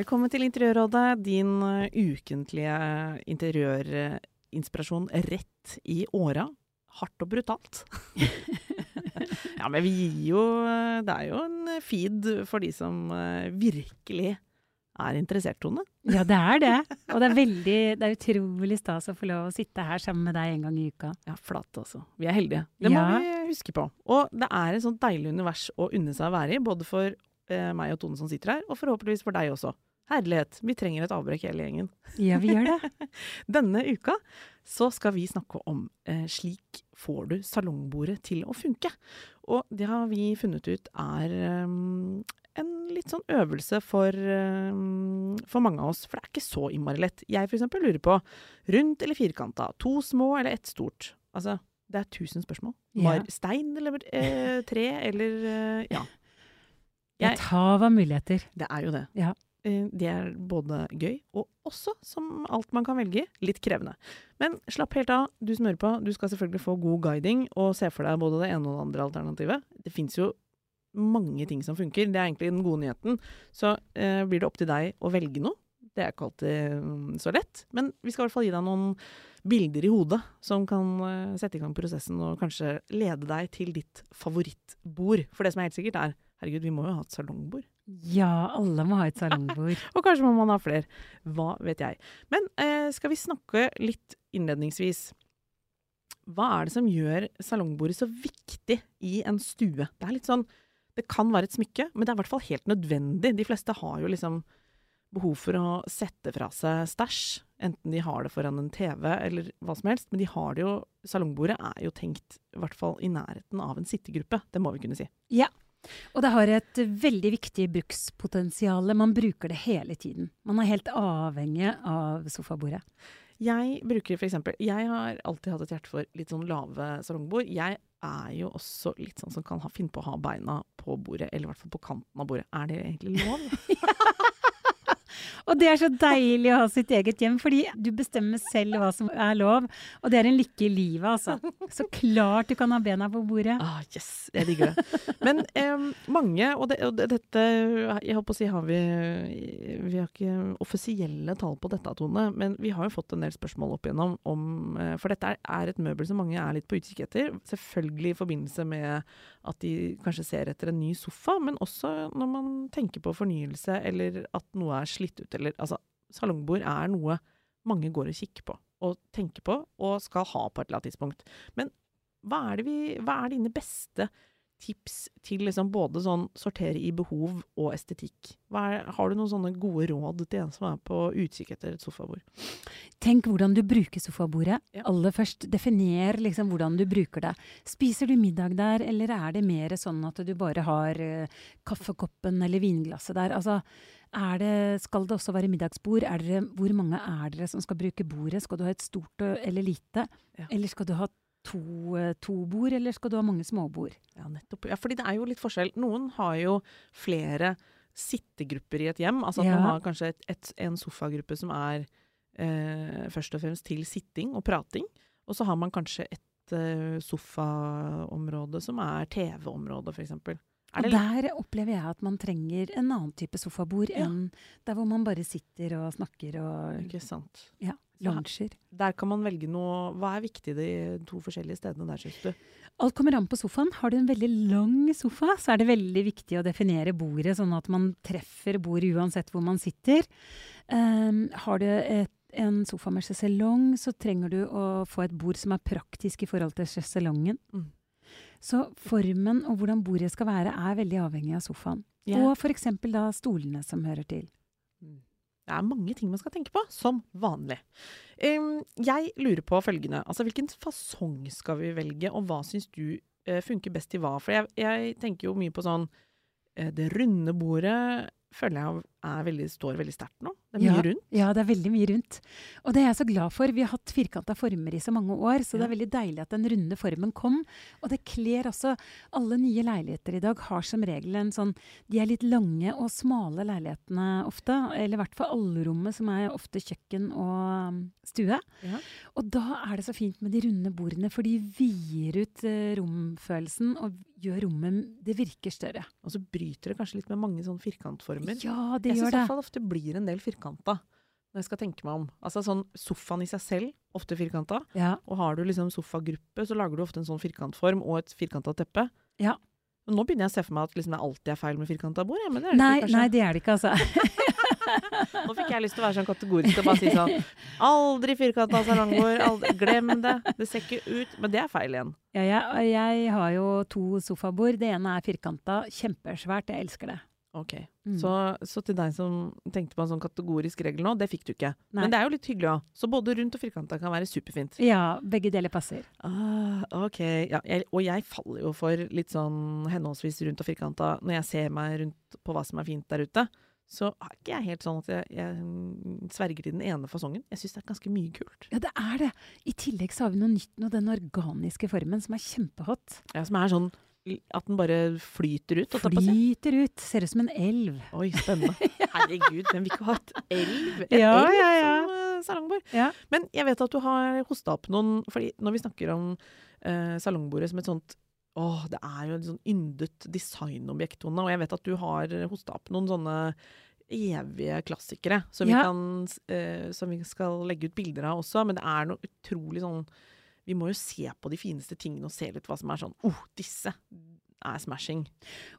Velkommen til Interiørrådet, din eh, ukentlige interiørinspirasjon rett i åra. Hardt og brutalt. ja, men vi gir jo eh, Det er jo en feed for de som eh, virkelig er interessert, Tone. Ja, det er det. Og det er veldig Det er utrolig stas å få lov å sitte her sammen med deg en gang i uka. Ja, flate altså. Vi er heldige. Det må Ja. vi huske på. Og det er et sånt deilig univers å unne seg å være i, både for eh, meg og Tone som sitter her, og forhåpentligvis for deg også. Herlighet, vi trenger et avbrekk hele gjengen. Ja, vi gjør det. Denne uka så skal vi snakke om eh, slik får du salongbordet til å funke. Og det har vi funnet ut er um, en litt sånn øvelse for, um, for mange av oss. For det er ikke så innmari lett. Jeg eksempel lurer på rundt eller firkanta, to små eller ett stort. Altså, det er tusen spørsmål. Ja. Stein eller eh, tre eller eh, Ja. Jeg- Et hav av muligheter. Det er jo det. Ja. Eh, Det er både gøy og også, som alt man kan velge, litt krevende. Men slapp helt av, du som hører på. Du skal selvfølgelig få god guiding og se for deg både det ene og det andre alternativet. Det fins jo mange ting som funker. Det er egentlig den gode nyheten. Så eh, blir det opp til deg å velge noe. Det er ikke alltid mm, så lett, men vi skal i hvert fall gi deg noen bilder i hodet som kan eh, sette i gang prosessen og kanskje lede deg til ditt favorittbord. For det som er helt sikkert er, herregud, vi må jo ha et salongbord. Ja, alle må ha et salongbord. Og kanskje må man ha flere. Hva vet jeg. Men eh, skal vi snakke litt innledningsvis. Hva er det som gjør salongbordet så viktig i en stue? Det er litt sånn Det kan være et smykke, men det er i hvert fall helt nødvendig. De fleste har jo liksom behov for å sette fra seg stæsj. Enten de har det foran en TV eller hva som helst. Men de har det jo Salongbordet er jo tenkt i hvert fall i nærheten av en sittegruppe. Det må vi kunne si. Ja. Og det har et veldig viktig brukspotensial. Man bruker det hele tiden. Man er helt avhengig av sofabordet. Jeg bruker for eksempel Jeg har alltid hatt et hjerte for litt sånn lave salongbord. Jeg er jo også litt sånn som kan ha, finne på å ha beina på bordet, eller i hvert fall på kanten av bordet. Er det egentlig lov? Og det er så deilig å ha sitt eget hjem, fordi du bestemmer selv hva som er lov. Og det er en lykke i livet, altså. Så klart du kan ha bena på bordet. Ah, yes, jeg digger det. Men eh, mange, og, det, og dette Jeg håper å si har vi Vi har ikke offisielle tall på dette, Tone, men vi har jo fått en del spørsmål opp igjennom om eh, For dette er, et møbel som mange er litt på utkikk etter. Selvfølgelig i forbindelse med at de kanskje ser etter en ny sofa, men også når man tenker på fornyelse, eller at noe er slitt ut, eller Altså, salongbord er noe mange går og kikker på, og tenker på, og skal ha på et eller annet tidspunkt. Men hva er, det vi, hva er dine beste tips til liksom både sånn sortere i behov og estetikk? Er, har du noen sånne gode råd til en som er på utkikk etter et sofabord? Tenk hvordan du bruker sofabordet. Ja. Aller først, definer liksom hvordan du bruker det. Spiser du middag der, eller er det mer sånn at du bare har uh, kaffekoppen eller vinglasset der? Altså, er det, skal det også være middagsbord? Er dere, hvor mange er dere som skal bruke bordet? Skal du ha et stort eller lite? Ja. Eller skal du ha to, eh, to bord, eller skal du ha mange småbord? Ja, nettopp. Ja, fordi det er jo litt forskjell. Noen har jo flere sittegrupper i et hjem. Altså at Ja. man har kanskje et, et, en sofagruppe som er eh, først og fremst til sitting og prating. Og så har man kanskje et eh, sofaområde som er TV-område, f.eks. Og der opplever jeg at man trenger en annen type sofabord Ja. enn der hvor man bare sitter og snakker og Ikke sant. ja, lunsjer. Der kan man velge noe Hva er viktig de to forskjellige stedene der, syns du? Alt kommer an på sofaen. Har du en veldig lang sofa, så er det veldig viktig å definere bordet, sånn at man treffer bordet uansett hvor man sitter. Um, har du et, en sofa med sjeselong, så trenger du å få et bord som er praktisk i forhold til sjeselongen. Mm. Så formen og hvordan bordet skal være, er veldig avhengig av sofaen. Yeah. Og f.eks. da stolene som hører til. Det er mange ting man skal tenke på, som vanlig. Um, jeg lurer på følgende. Altså, hvilken fasong skal vi velge, og hva syns du uh, funker best i hva? For jeg, jeg tenker jo mye på sånn uh, Det runde bordet føler jeg er veldig, står veldig sterkt nå. Det er mye Ja. rundt. Ja, det er veldig mye rundt. Og det er jeg så glad for. Vi har hatt firkanta former i så mange år, så det er veldig deilig at den runde formen kom. Og det kler også Alle nye leiligheter i dag har som regel en sånn De er litt lange og smale leilighetene ofte. Eller i hvert fall allrommet, som er ofte kjøkken og um, stue. Ja. Og da er det så fint med de runde bordene, for de vider ut eh, romfølelsen og gjør rommet Det virker større. Og så bryter det kanskje litt med mange sånne firkantformer. Ja, det jeg syns i det. hvert fall ofte blir en del firkanta. Når jeg skal tenke meg om. Altså sånn Sofaen i seg selv, ofte firkanta. Ja. Og har du liksom sofagruppe, så lager du ofte en sånn firkantform og et firkanta teppe. Ja. Men nå begynner jeg å se for meg at liksom det alltid er feil med firkanta bord. Ja, men det er det Nei, ikke, nei, det er det ikke, altså. Nå fikk jeg lyst til å være sånn kategorisk og bare si sånn Aldri firkanta salongbord. Aldri, glem det. Det ser ikke ut. Men det er feil igjen. Ja, jeg, jeg har jo to sofabord. Det ene er firkanta, kjempesvært. Jeg elsker det. Ok. Mm. Så, så til deg som tenkte på en sånn kategorisk regel nå, det fikk du ikke. Nei. Men det er jo litt hyggelig òg. Så både rundt og firkanta kan være superfint. Ja, begge deler passer. Ah, ok. Ja, jeg, og jeg faller jo for litt sånn henholdsvis rundt og firkanta når jeg ser meg rundt på hva som er fint der ute. Så er ikke jeg helt sånn at jeg, jeg sverger til den ene fasongen. Jeg syns det er ganske mye kult. Ja, det er det. I tillegg så har vi noe nytt nå, den organiske formen som er kjempehot. Ja, som er sånn at den bare flyter ut. Flyter ut. Ser ut som en elv. Oi, spennende. Herregud, hvem vil ikke ha et elv? En Ja, elv ja, ja. som uh, salongbord? Ja. Men jeg vet at du har hosta opp noen fordi når vi snakker om eh, salongbordet som et sånt Åh, det er jo et sånn yndet designobjekt, Tone. Og jeg vet at du har hosta opp noen sånne evige klassikere som, Ja. vi kan, eh, som vi skal legge ut bilder av også. Men det er noe utrolig sånn Vi må jo se på de fineste tingene og se litt hva som er sånn oh, disse er smashing.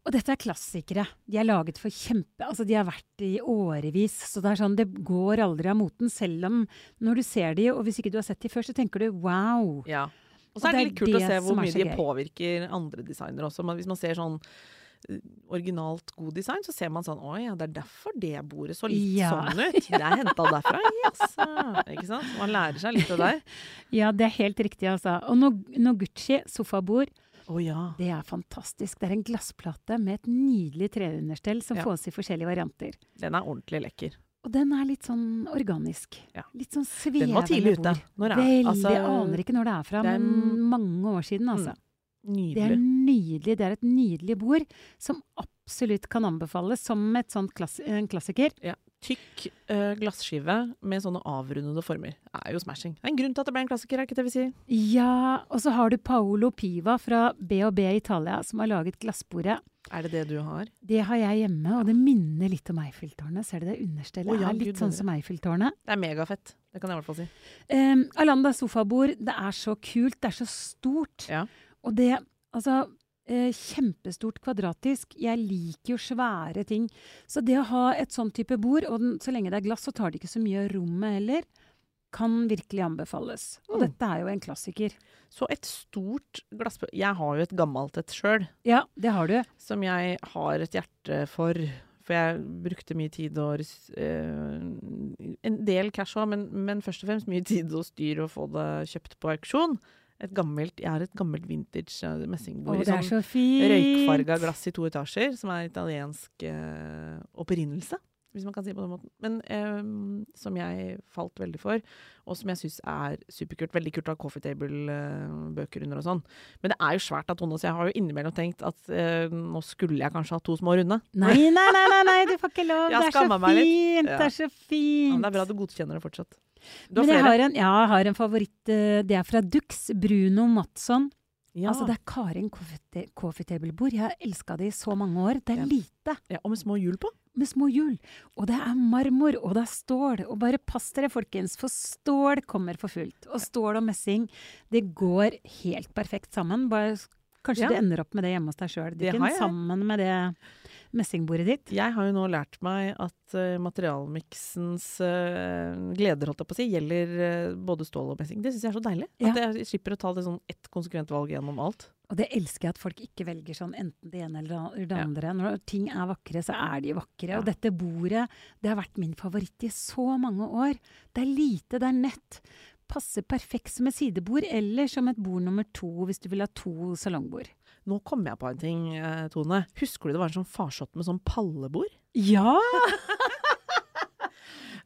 Og dette er klassikere. De er laget for kjempe... Altså, de har vært i årevis. Så det er sånn, det går aldri av moten. Selv om når du ser de, og hvis ikke du har sett de før, så tenker du wow. Ja. Og så er det det er litt kult å se hvor mye de påvirker andre designere også. Men hvis man ser sånn originalt god design, så ser man sånn Å ja, det er derfor det bordet så litt Ja. sånn ut. Det er henta derfra, jaså. Ikke sant? Man lærer seg litt av det der. Ja, det er helt riktig, altså. Og Noguchi sofabord, Oh, ja. det er fantastisk. Det er en glassplate med et nydelig treunderstell som Ja. fås i forskjellige varianter. Den er ordentlig lekker. Og den er litt sånn organisk. Ja. Litt sånn svevende Den var tidlig ute. bord. Når er, Veldig. altså, jeg aner ikke når det er fra, men mange år siden, altså. Det er Nydelig. nydelig. Det er et nydelig bord som absolutt kan anbefales som et sånt klass en klassiker. Ja. Tykk uh, glasskive med sånne avrundede former. Det er jo smashing. Det er en grunn til at det ble en klassiker, er ikke det vi sier? Ja, og så har du Paolo Piva fra B&B Italia som har laget glassbordet. Er det det du har? Det har jeg hjemme, og det minner litt om Eiffeltårnet. Ser du det? Understellet Oh, ja, er litt Gud sånn som Eiffeltårnet. Det er megafett. Det kan jeg i hvert fall si. Um, Alanda sofabord, det er så kult, det er så stort. Ja. Og det, altså eh, Kjempestort kvadratisk. Jeg liker jo svære ting. Så det å ha et sånn type bord, og den, så lenge det er glass, så tar det ikke så mye av rommet heller, kan virkelig anbefales. Og Mm. dette er jo en klassiker. Så et stort glass... Jeg har jo et gammelt et sjøl. Ja, det har du. som jeg har et hjerte for. For jeg brukte mye tid og eh, En del cash òg, men, men først og fremst mye tid og styr å få det kjøpt på auksjon. Et gammelt, jeg har et gammelt vintage eh, messingbord i sånn så røykfarga glass i to etasjer, som er italiensk eh, opprinnelse. Hvis man kan si det på den måten. Men eh, som jeg falt veldig for, og som jeg syns er superkult. Veldig kult å ha coffee table-bøker under og sånn. Men det er jo svært av Tone, så jeg har jo innimellom tenkt at eh, nå skulle jeg kanskje ha to små runde. Nei, nei, nei, nei, nei, du får ikke lov. Det er så fint. Det er så fint. det er bra du godkjenner det fortsatt. Men jeg har en, ja, jeg har en favoritt. eh, Det er fra Dux. Bruno Matsson. Ja. Altså, det er Karin coffee ta- coffee table-bord. Jeg har elska det i så mange år. Det er lite, ja, og med små hjul på. med små hjul. Og det er marmor, og det er stål. Og bare pass dere, folkens, for stål kommer for fullt. Og stål og messing, det går helt perfekt sammen. Bare, kanskje Ja. du ender opp med det hjemme hos deg sjøl, Dikken, sammen med det messingbordet ditt. Jeg har jo nå lært meg at uh, materialmiksens uh, gleder, holdt jeg på å si, gjelder uh, både stål og messing. Det syns jeg er så deilig. Ja. At jeg slipper å ta det sånn ett konsekvent valg gjennom alt. Og det elsker jeg at folk ikke velger sånn enten det ene eller det Ja. andre. Når ting er vakre, så er de vakre. Og dette bordet, det har vært min favoritt i så mange år. Det er lite, det er nett. Passer perfekt som et sidebord, eller som et bord nummer to hvis du vil ha to salongbord. Nå kom jeg på en ting, eh, Tone. Husker du det var en sånn farsott med sånn pallebord? Ja!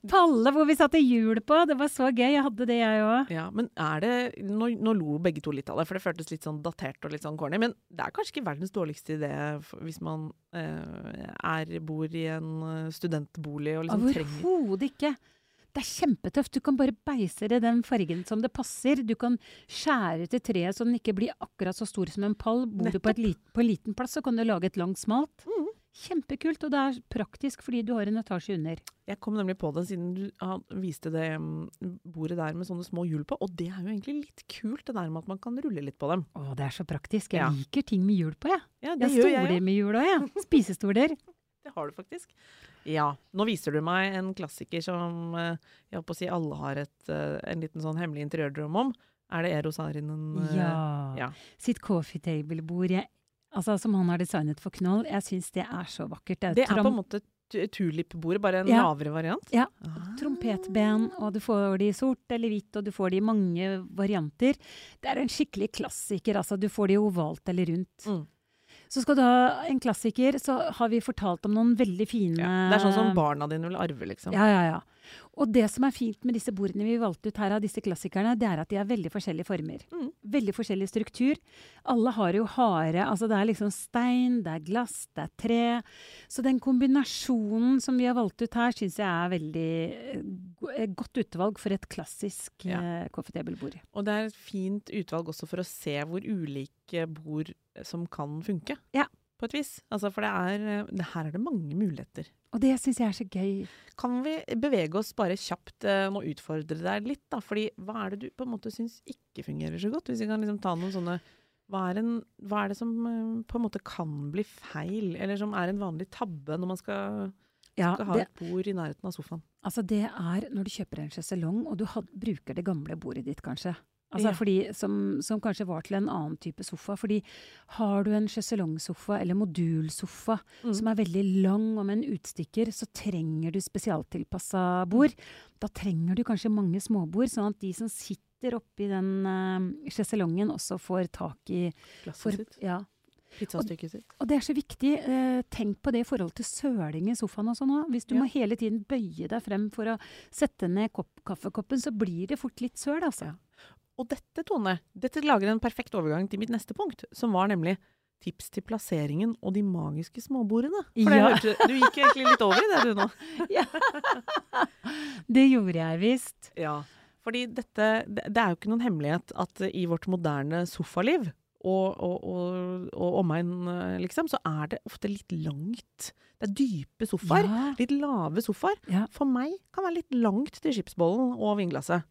Palle hvor vi satte hjul på. Det var så gøy. Jeg hadde det, jeg òg. Ja, men er det nå, nå lo begge to litt av det, for det føltes litt sånn datert og litt sånn corny. Men det er kanskje ikke verdens dårligste idé hvis man eh, er, bor i en eh, studentbolig og liksom trenger Overhodet ikke. Det er kjempetøft. Du kan bare beise det den fargen som det passer. Du kan skjære til treet så den ikke blir akkurat så stor som en pall. Bor du på, et lit, på en liten plass, så kan du lage et langt smalt. Mm. Kjempekult, og det er praktisk fordi du har en etasje under. Jeg kom nemlig på det siden du ja, viste det mm, bordet der med sånne små hjul på, og det er jo egentlig litt kult det der med at man kan rulle litt på dem. Å, det er så praktisk. Jeg Ja. liker ting med hjul på, jeg. Ja, Jeg har stoler med hjul òg, jeg. Spisestoler. Det har du faktisk. Ja. Nå viser du meg en klassiker som eh, jeg håper å si alle har et, eh, en liten sånn hemmelig interiørdrøm om. Er det Eros Arinen? eh, Ja. ja. Sitt coffee table-bord. Altså, som han har designet for Knoll. Jeg syns det er så vakkert. Det er, Det er på en måte tu- tulipbordet, bare en Ja. lavere variant? Ja. Ah. trompetben, og du får de i sort eller hvitt, og du får de i mange varianter. Det er en skikkelig klassiker, altså. Du får de ovalt eller rundt. Mm. Så skal du ha en klassiker, så har vi fortalt om noen veldig fine Ja. Det er sånn som barna dine vil arve, liksom. Ja, ja, ja. Og det som er fint med disse bordene vi valgte ut her av disse klassikerne, det er at de har veldig forskjellige former. Mm. Veldig forskjellig struktur. Alle har jo harde Altså det er liksom stein, det er glass, det er tre. Så den kombinasjonen som vi har valgt ut her, syns jeg er veldig eh, go- godt utvalg for et klassisk Ja. uh, coffee table-bord. Og det er et fint utvalg også for å se hvor ulike bord som kan funke. Ja. På et vis. Altså, for det er eh, det, Her er det mange muligheter. Og det syns jeg er så gøy. Kan vi bevege oss bare kjapt eh, og utfordre deg litt, da? Fordi hva er det du på en måte syns ikke fungerer så godt? Hvis vi kan liksom ta noen sånne hva er, en, hva er det som eh, på en måte kan bli feil, eller som er en vanlig tabbe når man skal, Ja, skal ha det, et bord i nærheten av sofaen? altså det er når du kjøper en sjeselong, og du had, bruker det gamle bordet ditt, kanskje. Altså Ja. fordi, som, som kanskje var til en annen type sofa. Fordi har du en sjeselongsofa eller modulsofa Mm. som er veldig lang og med en utstikker, så trenger du spesialtilpassa bord. Da trenger du kanskje mange småbord, sånn at de som sitter oppi den uh, sjeselongen, også får tak i Glasset for, sitt? ja. Pizzastykket sitt? Og det er så viktig. Eh, tenk på det i forhold til søling i sofaen også nå. Hvis du Ja. må hele tiden bøye deg frem for å sette ned kopp, kaffekoppen, så blir det fort litt søl, altså. Ja. Og dette, Tone, dette lager en perfekt overgang til mitt neste punkt, som var nemlig tips til plasseringen og de magiske småbordene. For Ja. hørte, du gikk egentlig litt over i det du nå. Det gjorde jeg visst. Ja, fordi dette, det er jo ikke noen hemmelighet at i vårt moderne sofaliv og, og, og, og omegn, liksom, så er det ofte litt langt. Det er dype sofaer. Ja. Litt lave sofaer. Ja. For meg kan det være litt langt til skipsbollen og vinglasset.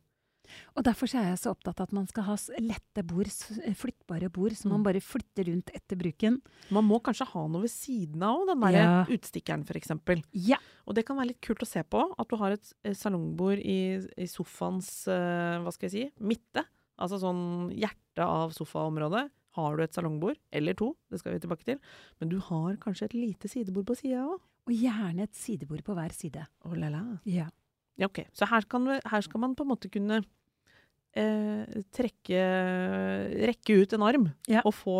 Og derfor er jeg så opptatt av at man skal ha lette bord, flyttbare bord, som Mm. man bare flytter rundt etter bruken. Man må kanskje ha noe ved siden av den der Ja. utstikkeren f.eks. Ja. Og det kan være litt kult å se på, at du har et salongbord i, i sofaens eh, hva skal jeg si, midte. Altså sånn hjerte av sofaområdet. Har du et salongbord, eller to, det skal vi tilbake til, men du har kanskje et lite sidebord på sida òg. Og gjerne et sidebord på hver side. Oh, la, la. Ja. Ja, ok. Så her, kan her skal man på en måte kunne eh, trekke Rekke ut en arm Ja. og få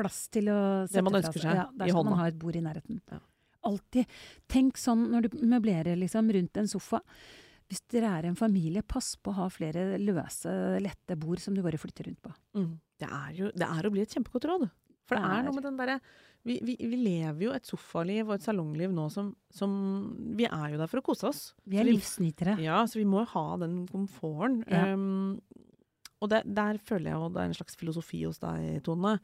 Plass til å sette fra ønsker seg. Ja, der skal hånda. man ha et bord i nærheten. Ja. Alltid. Tenk sånn når du møblerer liksom rundt en sofa. Hvis dere er en familie, pass på å ha flere løse, lette bord som du bare flytter rundt på. Mm. Det er jo det er å bli et kjempegodt råd. For det er noe med den derre vi, vi, vi lever jo et sofaliv og et salongliv nå som, som Vi er jo der for å kose oss. Vi er livsnytere. Ja, så vi må ha den komforten. Ja. Um, og det, der føler jeg jo det er en slags filosofi hos deg, Tone.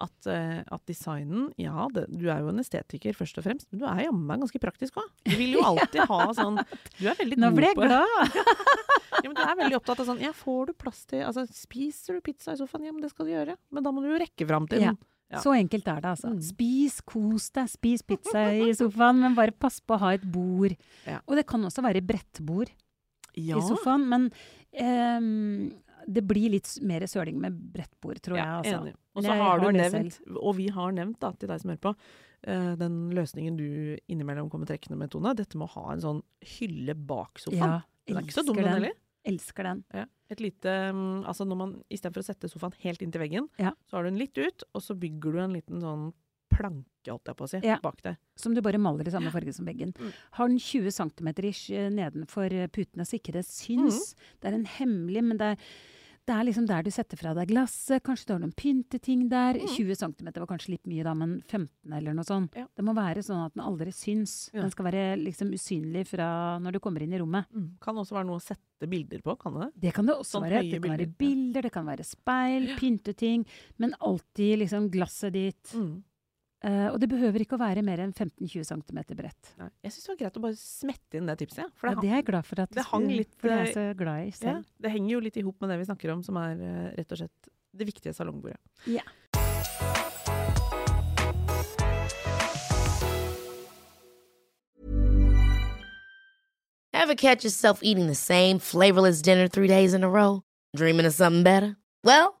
At, uh, at designen Ja, det, du er jo en estetiker først og fremst, men du er jammen meg ganske praktisk òg. Du vil jo alltid ha sånn Du er veldig god på Nå ble jeg glad! ja, men Du er veldig opptatt av sånn Ja, får du plass til Altså, spiser du pizza i sofaen? Ja, men det skal du gjøre. Men da må du jo rekke fram til den. Ja. Så enkelt er det, altså. Mm. Spis, kos deg, spis pizza i sofaen, men bare pass på å ha et bord. Ja. Og det kan også være brettbord Ja. i sofaen, men um, det blir litt mer søling med brettbord, tror jeg. Altså. Enig. Og så har du har nevnt, og vi har nevnt da, til deg som hører på, uh, den løsningen du innimellom kommer trekkende med, Tone. Dette med å ha en sånn hylle bak sofaen. Ja, den er ikke så dum, den. heller. Elsker den. Ja. Et lite, mm, altså når man, Istedenfor å sette sofaen helt inntil veggen, Ja. så har du den litt ut, og så bygger du en liten sånn planke, holdt jeg på å si, Ja. bak der. Som du bare maler i samme farge som veggen. Mm. Har den 20 cm ish nedenfor putene, så ikke det syns. Mm. Det er en hemmelig, men det er, det er liksom der du setter fra deg glasset. Kanskje du har noen pynteting der. Mm. 20 cm var kanskje litt mye da, men 15 eller noe sånt. Ja. Det må være sånn at den aldri syns. Ja. Den skal være liksom usynlig fra når du kommer inn i rommet. Mm. Kan også være noe å sette bilder på, kan det det? Kan det også Sånn være. Det kan bilder, være bilder, det kan være speil, pynteting. Men alltid liksom glasset ditt. Mm. Eh, og det behøver ikke å være mer enn 15-20 cm bredt. Nei. Jeg syns det var greit å bare smette inn det tipset. For det, Ja, det, er jeg glad for at det hang litt, For det er eh, så glad i ja, det henger jo litt i hop med det vi snakker om, som er uh, rett og slett det viktige salongbordet. Ja. Ever catch yourself eating the same flavorless dinner three days in a row? Dreaming of something better? Well,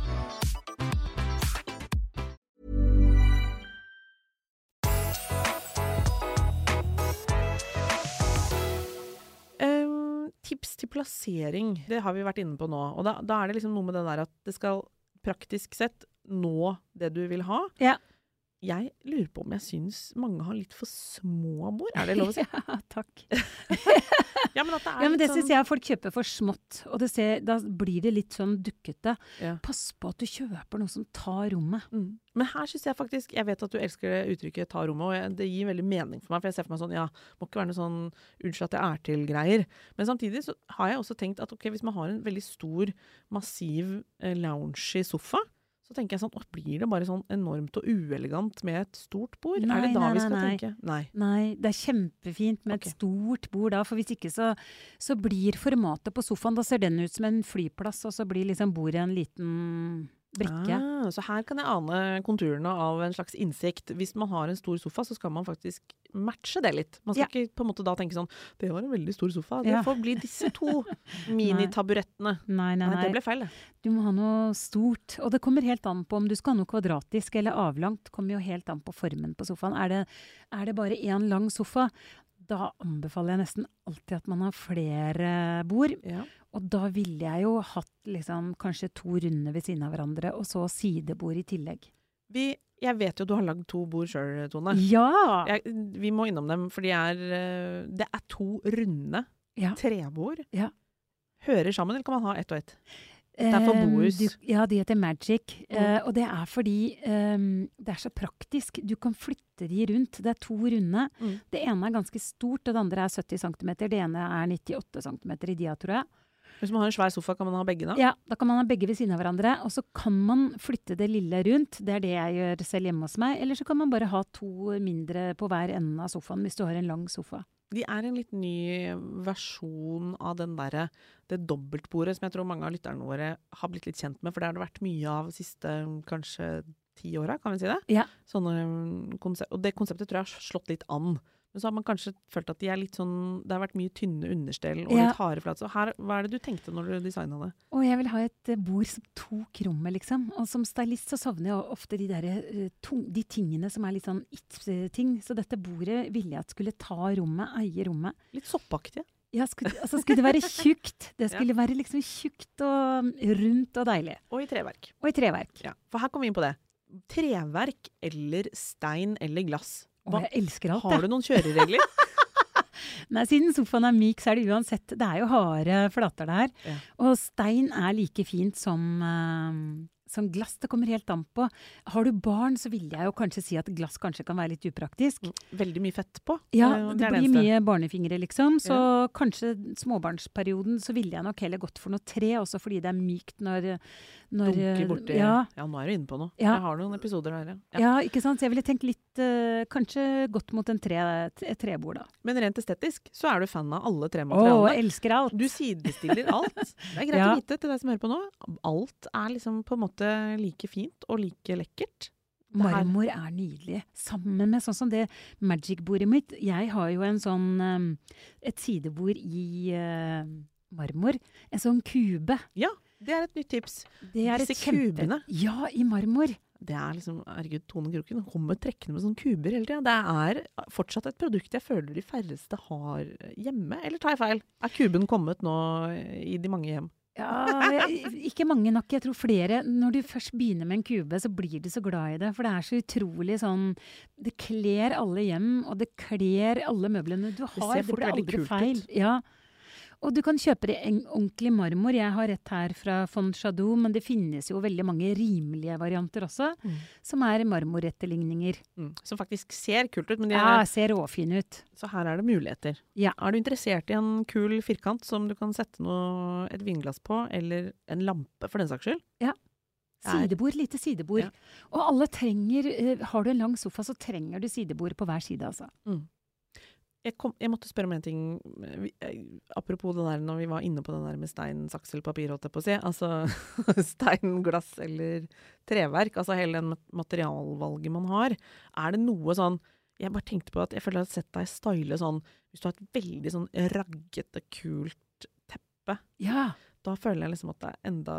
Til plassering, det har vi vært inne på nå. Og da, da er det liksom noe med det der at det skal praktisk sett nå det du vil ha. Ja. Jeg lurer på om jeg syns mange har litt for små bord. Er det lov å si? Ja, takk. Ja, men er Ja, men det sånn syns jeg folk kjøper for smått. Og det ser, da blir det litt sånn dukkete. Ja. Pass på at du kjøper noe som tar rommet. Mm. Men her syns jeg faktisk Jeg vet at du elsker det uttrykket 'ta rommet', og jeg, det gir veldig mening for meg. For jeg ser for meg sånn Ja, må ikke være noe sånn 'unnskyld at jeg er til'-greier. Men samtidig så har jeg også tenkt at ok, hvis man har en veldig stor, massiv, eh, loungy sofa, så tenker jeg sånn Å, blir det bare sånn enormt og uelegant med et stort bord? Nei, er det da nei, vi skal nei. tenke? Nei. Nei, det er kjempefint med okay. et stort bord da, for hvis ikke så, så blir formatet på sofaen Da ser den ut som en flyplass, og så blir liksom bordet en liten brikke. Ah, så her kan jeg ane konturene av en slags innsikt. Hvis man har en stor sofa, så skal man faktisk matche det litt. Man skal Ja. ikke på en måte da tenke sånn Det var en veldig stor sofa. Det Ja. får bli disse to minitaburettene. Nei, nei, Nei, nei. det ble feil, det. Du må ha noe stort. Og det kommer helt an på om du skal ha noe kvadratisk eller avlangt. kommer jo helt an på formen på sofaen. Er det, er det bare én lang sofa, da anbefaler jeg nesten alltid at man har flere bord. Ja. Og da ville jeg jo hatt liksom kanskje to runder ved siden av hverandre, og så sidebord i tillegg. Vi, jeg vet jo du har lagd to bord sjøl, Tone. Ja! Jeg, vi må innom dem, for de er eh, Det er to runde Ja. trebord. Ja. Hører sammen, eller kan man ha ett og ett? Det er for Eh, bohus. Ja, de heter Magic. Mm. Uh, og det er fordi um, det er så praktisk. Du kan flytte de rundt. Det er to runde. Mm. Det ene er ganske stort, og det andre er 70 cm. Det ene er 98 cm i dia, tror jeg. Hvis man har en svær sofa, kan man ha begge da? Ja, Da kan man ha begge ved siden av hverandre, og så kan man flytte det lille rundt. Det er det jeg gjør selv hjemme hos meg. Eller så kan man bare ha to mindre på hver ende av sofaen, hvis du har en lang sofa. De er en litt ny versjon av den der, det dobbeltbordet som jeg tror mange av lytterne våre har blitt litt kjent med, for det har det vært mye av de siste kanskje ti åra, kan vi si det? Ja. Sånne mm, konsept, og det konseptet tror jeg har slått litt an. Men så har man kanskje følt at de er litt sånn Det har vært mye tynne understell og Ja. litt harde flater. Så her, hva er det du tenkte når du designa det? Og jeg vil ha et eh, bord som tok rommet, liksom. Og som stylist så savner jeg ofte de, der, eh, de tingene som er litt sånn it-ting. Så dette bordet ville jeg at skulle ta rommet, eie rommet. Litt soppaktige. Ja, skulle, altså skulle det være tjukt. Det skulle være liksom tjukt og rundt og deilig. Og i treverk. Og i treverk. Ja, For her kommer vi inn på det. Treverk eller stein eller glass. Hva, jeg elsker alt, har du noen kjøreregler? Nei, siden sofaen er myk, så er det uansett Det er jo harde flater der. Ja. Og stein er like fint som, eh, som glass. Det kommer helt an på. Har du barn, så vil jeg jo kanskje si at glass kanskje kan være litt upraktisk. Veldig mye fett på. Ja, det, det, blir mye barnefingre, liksom. Så kanskje småbarnsperioden så ville jeg nok heller gått for noe tre, også fordi det er mykt når, når Dunker borti ja, Ja, nå er du inne på noe. Ja. Jeg har noen episoder her, ja. ja, ikke sant. Så jeg ville tenkt litt eh, kanskje gått mot en tre, et trebord, da. Men rent estetisk så er du fan av alle Å, trematerialene. elsker alt! Du sidestiller alt. Det er greit Ja. å vite til deg som hører på nå. Alt er liksom på en måte like fint og like lekkert. Marmor er nydelig. Sammen med sånn som det Magic-bordet mitt. Jeg har jo en sånn eh, Et sidebord i uh, marmor. En sånn kube. Ja, Det er et nytt tips. Det er Disse et kubene. Ja, i marmor. Det er liksom, herregud, Tone Kroken kommer trekkende med sånne kuber hele tida. Det er fortsatt et produkt jeg føler de færreste har hjemme. Eller tar jeg feil? Er kuben kommet nå i de mange hjem? Ja, ikke mange nok. Jeg tror flere. Når du først begynner med en kube, så blir du så glad i det. For det er så utrolig sånn Det kler alle hjem, og det kler alle møblene du har. Det, fort blir aldri feil. ut. Ja. Og du kan kjøpe det i en ordentlig marmor. Jeg har et her fra von Chadeau, men det finnes jo veldig mange rimelige varianter også, Mm. som er marmoretterligninger. Mm. Som faktisk ser kult ut, men de Ja, er, ser råfine ut. så her er det muligheter. Ja. Er du interessert i en kul firkant som du kan sette noe, et vinglass på, eller en lampe for den saks skyld? Ja. Sidebord, lite sidebord. Ja. Og alle trenger eh, Har du en lang sofa, så trenger du sidebord på hver side, altså. Jeg, kom, jeg måtte spørre om en ting eh, Apropos det der når vi var inne på det der med stein, saks eller papir, holdt jeg på å si. Altså stein, glass eller treverk. Altså hele den materialvalget man har. Er det noe sånn Jeg bare tenkte på at jeg føler jeg har sett deg style sånn Hvis du har et veldig sånn raggete, kult teppe, Ja. da føler jeg liksom at det er enda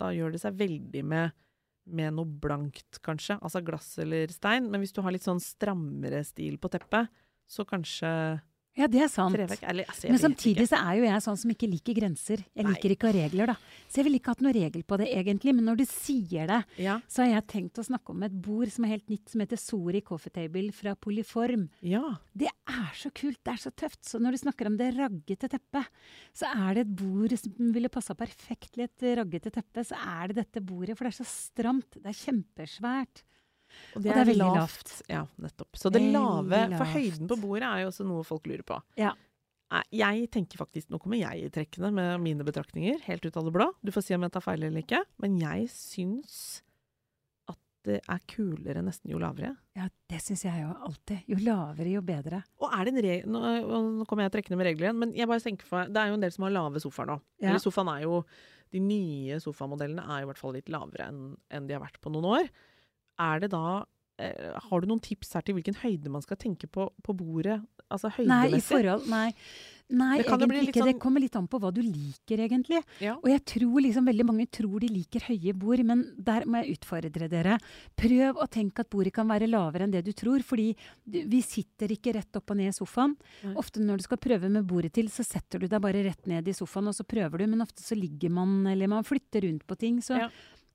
Da gjør det seg veldig med med noe blankt, kanskje. Altså glass eller stein. Men hvis du har litt sånn strammere stil på teppet, så kanskje ja, det er sant. treverk eller, altså, Men samtidig så er jo jeg sånn som ikke liker grenser. Jeg Nei. liker ikke regler, da. Så jeg ville ikke hatt noe regel på det egentlig. Men når du sier det, Ja. så har jeg tenkt å snakke om et bord som er helt nytt, som heter Sori Coffee Table fra Polyform. ja. Det er så kult, det er så tøft. Så når du snakker om det raggete teppet, så er det et bord som ville passa perfekt til et raggete teppe. Så er det dette bordet, for det er så stramt. Det er kjempesvært. Og det er veldig lavt. Ja, nettopp. Så det Veldig lave For høyden på bordet er jo også noe folk lurer på. Ja. Jeg tenker faktisk Nå kommer jeg i trekkene med mine betraktninger, helt ut av det blå. Du får si om jeg tar feil eller ikke. Men jeg syns at det er kulere nesten jo lavere. Ja, det syns jeg jo alltid. Jo lavere, jo bedre. Og er det en regel nå, nå kommer jeg trekkende med regler igjen, men jeg bare tenker for det er jo en del som har lave sofaer nå. Ja. Eller sofaen er jo De nye sofamodellene er jo i hvert fall litt lavere enn en de har vært på noen år. Er det da eh, Har du noen tips her til hvilken høyde man skal tenke på på bordet? Altså Nei, i forhold Nei, nei Det kan jo bli egentlig ikke. Det sånn- kommer litt an på hva du liker, egentlig. Ja. Og jeg tror liksom veldig mange tror de liker høye bord, men der må jeg utfordre dere. Prøv å tenke at bordet kan være lavere enn det du tror, fordi vi sitter ikke rett opp og ned i sofaen. Nei. Ofte når du skal prøve med bordet til, så setter du deg bare rett ned i sofaen, og så prøver du, men ofte så ligger man, eller man flytter rundt på ting. Så Ja.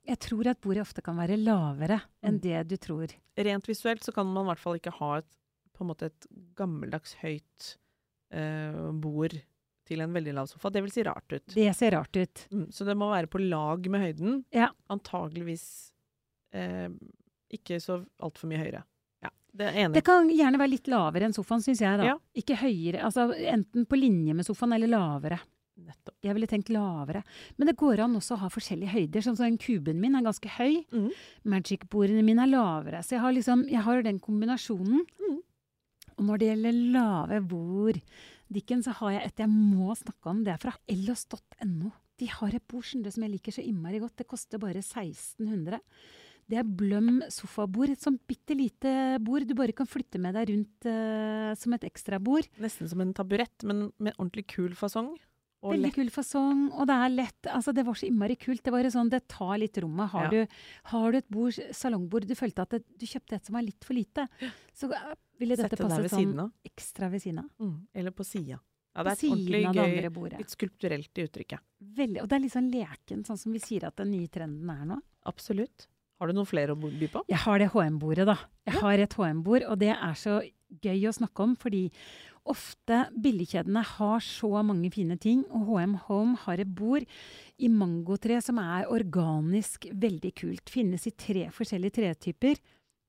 Jeg tror at bordet ofte kan være lavere enn Mm. det du tror. Rent visuelt så kan man i hvert fall ikke ha et, på en måte et gammeldags høyt eh, bord til en veldig lav sofa. Det vil si rart ut. Det ser rart ut. Mm, så det må være på lag med høyden. Ja. Antageligvis eh, ikke så altfor mye høyere. Ja, det. Det kan gjerne være litt lavere enn sofaen, syns jeg, da. Ja. Ikke høyere. Altså enten på linje med sofaen eller lavere. Nettopp. Jeg ville tenkt lavere. Men det går an også å ha forskjellige høyder. Sånn som den kuben min er ganske høy. Mm. Magic-bordene mine er lavere. Så jeg har liksom Jeg har den kombinasjonen. Mm. Og når det gjelder lave bord, Dikken, så har jeg et jeg må snakke om. Det er fra ellos.no. De har et bord som jeg liker så innmari godt. Det koster bare 1600. Det er Bløm sofabord. Et sånt bitte lite bord du bare kan flytte med deg rundt uh, som et ekstrabord. Nesten som en taburett, men med ordentlig kul fasong. Veldig kul fasong, og det er lett. Altså, det var så innmari kult. Det var sånn, det tar litt rommet. Har, Ja. du, har du et bord, salongbord, du følte at det, du kjøpte et som var litt for lite, så ville dette passe ved sånn ekstra ved siden av. Mm. Eller på sida. Ja, det er et ordentlig det gøy, litt skulpturelt i uttrykket. Veldig, og det er litt sånn leken, sånn som vi sier at den nye trenden er nå. Absolutt. Har du noen flere å by på? Jeg har det HM-bordet, da. Jeg Ja. har et HM-bord, og det er så gøy å snakke om, fordi ofte billigkjedene har så mange fine ting, og HM Home har et bord i mangotre som er organisk veldig kult. Finnes i tre forskjellige tretyper.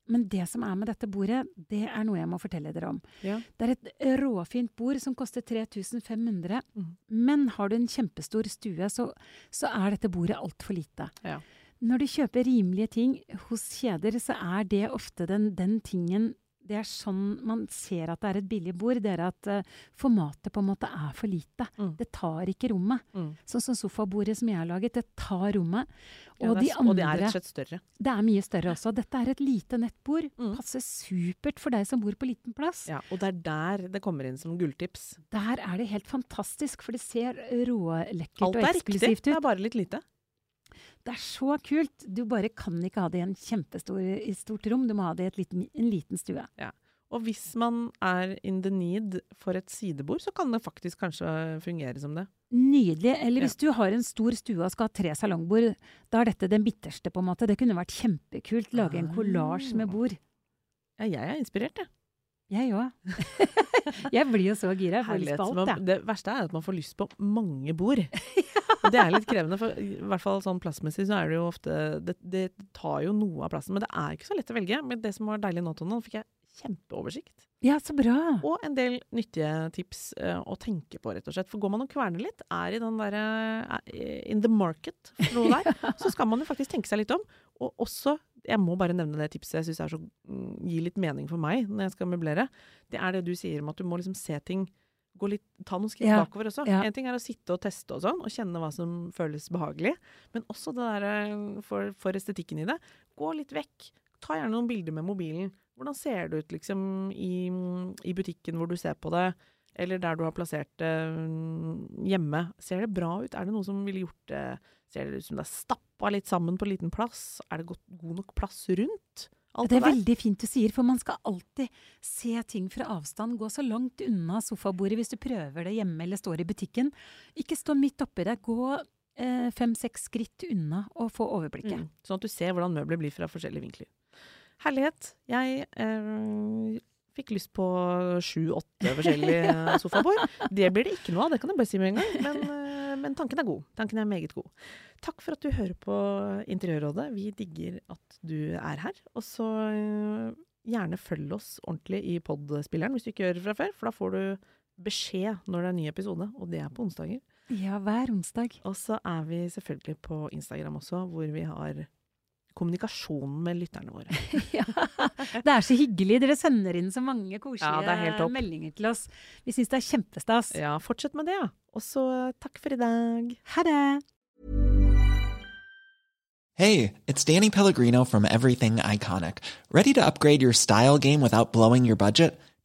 Men det som er med dette bordet, det er noe jeg må fortelle dere om. Ja. Det er et råfint bord som koster 3500, mm. men har du en kjempestor stue, så, så er dette bordet altfor lite. Ja. Når du kjøper rimelige ting hos kjeder, så er det ofte den, den tingen Det er sånn man ser at det er et billig bord. Det er at uh, formatet på en måte er for lite. Mm. Det tar ikke rommet. Mm. Sånn som sofabordet som jeg har laget, det tar rommet. Ja, Og det de er, andre og det er rett og slett større. Det er mye større også. Dette er et lite nettbord. Mm. Passer supert for deg som bor på liten plass. Ja, og det er der det kommer inn som gulltips. Der er det helt fantastisk, for det ser rålekkert Alt og er riktig, det er bare litt lite. Det er så kult! Du bare kan ikke ha det i en kjempestor i stort rom, du må ha det i et liten, en liten stue. Og hvis man er in the need for et sidebord, så kan det faktisk kanskje fungere som det. Nydelig. Eller Ja. hvis du har en stor stue og skal ha tre salongbord, da er dette den bitterste, på en måte. Det kunne vært kjempekult. Lage en kollasj med Ah. bord. Ja, jeg er inspirert, jeg. Jeg òg. jeg blir jo så gira. Det verste er at man får lyst på mange bord. Og det er litt krevende, for i hvert fall sånn plassmessig så er det jo ofte det, det tar jo noe av plassen. Men det er ikke så lett å velge. Men det som var deilig nå, Tone, nå fikk jeg kjempeoversikt. Ja, så bra. Og en del nyttige tips uh, å tenke på, rett og slett. For går man og kverner litt, er i den derre uh, in the market for noe der, så skal man jo faktisk tenke seg litt om. Og også, jeg må bare nevne det tipset jeg syns er så mm, gir litt mening for meg når jeg skal møblere. Det er det du sier om at du må liksom se ting gå litt, Ta noen skritt Ja, bakover også. ja. En ting er å sitte og teste og sånn, og kjenne hva som føles behagelig. Men også det der eh, for, for estetikken i det. Gå litt vekk. Ta gjerne noen bilder med mobilen. Hvordan ser det ut liksom i, i butikken hvor du ser på det, eller der du har plassert det mm, hjemme? Ser det bra ut? Er det noe som ville gjort det Ser det ut som det er stappa litt sammen på liten plass? Er det godt, god nok plass rundt? Alt Det er der? veldig fint du sier, for man skal alltid se ting fra avstand. Gå så langt unna sofabordet hvis du prøver det hjemme eller står i butikken. Ikke stå midt oppi det. Gå eh, fem-seks skritt unna og få overblikket. Mm. Sånn at du ser hvordan møbler blir fra forskjellige vinkler. Herlighet. Jeg eh, fikk lyst på sju-åtte forskjellige sofabord. Det blir det ikke noe av, det kan jeg bare si med en gang. Men, eh, men tanken er god. Tanken er meget god. Takk for at du hører på Interiørrådet. Vi digger at du er her. Og så eh, gjerne følg oss ordentlig i podspilleren hvis du ikke gjør det fra før, for da får du beskjed når det er en ny episode, og det er på onsdager. Ja, hver onsdag. Og så er vi selvfølgelig på Instagram også, hvor vi har kommunikasjon med lytterne våre. ja. Det er så hyggelig. Dere sender inn så mange koselige topp. meldinger til oss. Vi syns det er kjempestas. Ja, fortsett med det, ja. Og så takk for i dag. Ha det! Hey, it's Danny Pellegrino from Everything Iconic. Ready to upgrade your style game without blowing your budget?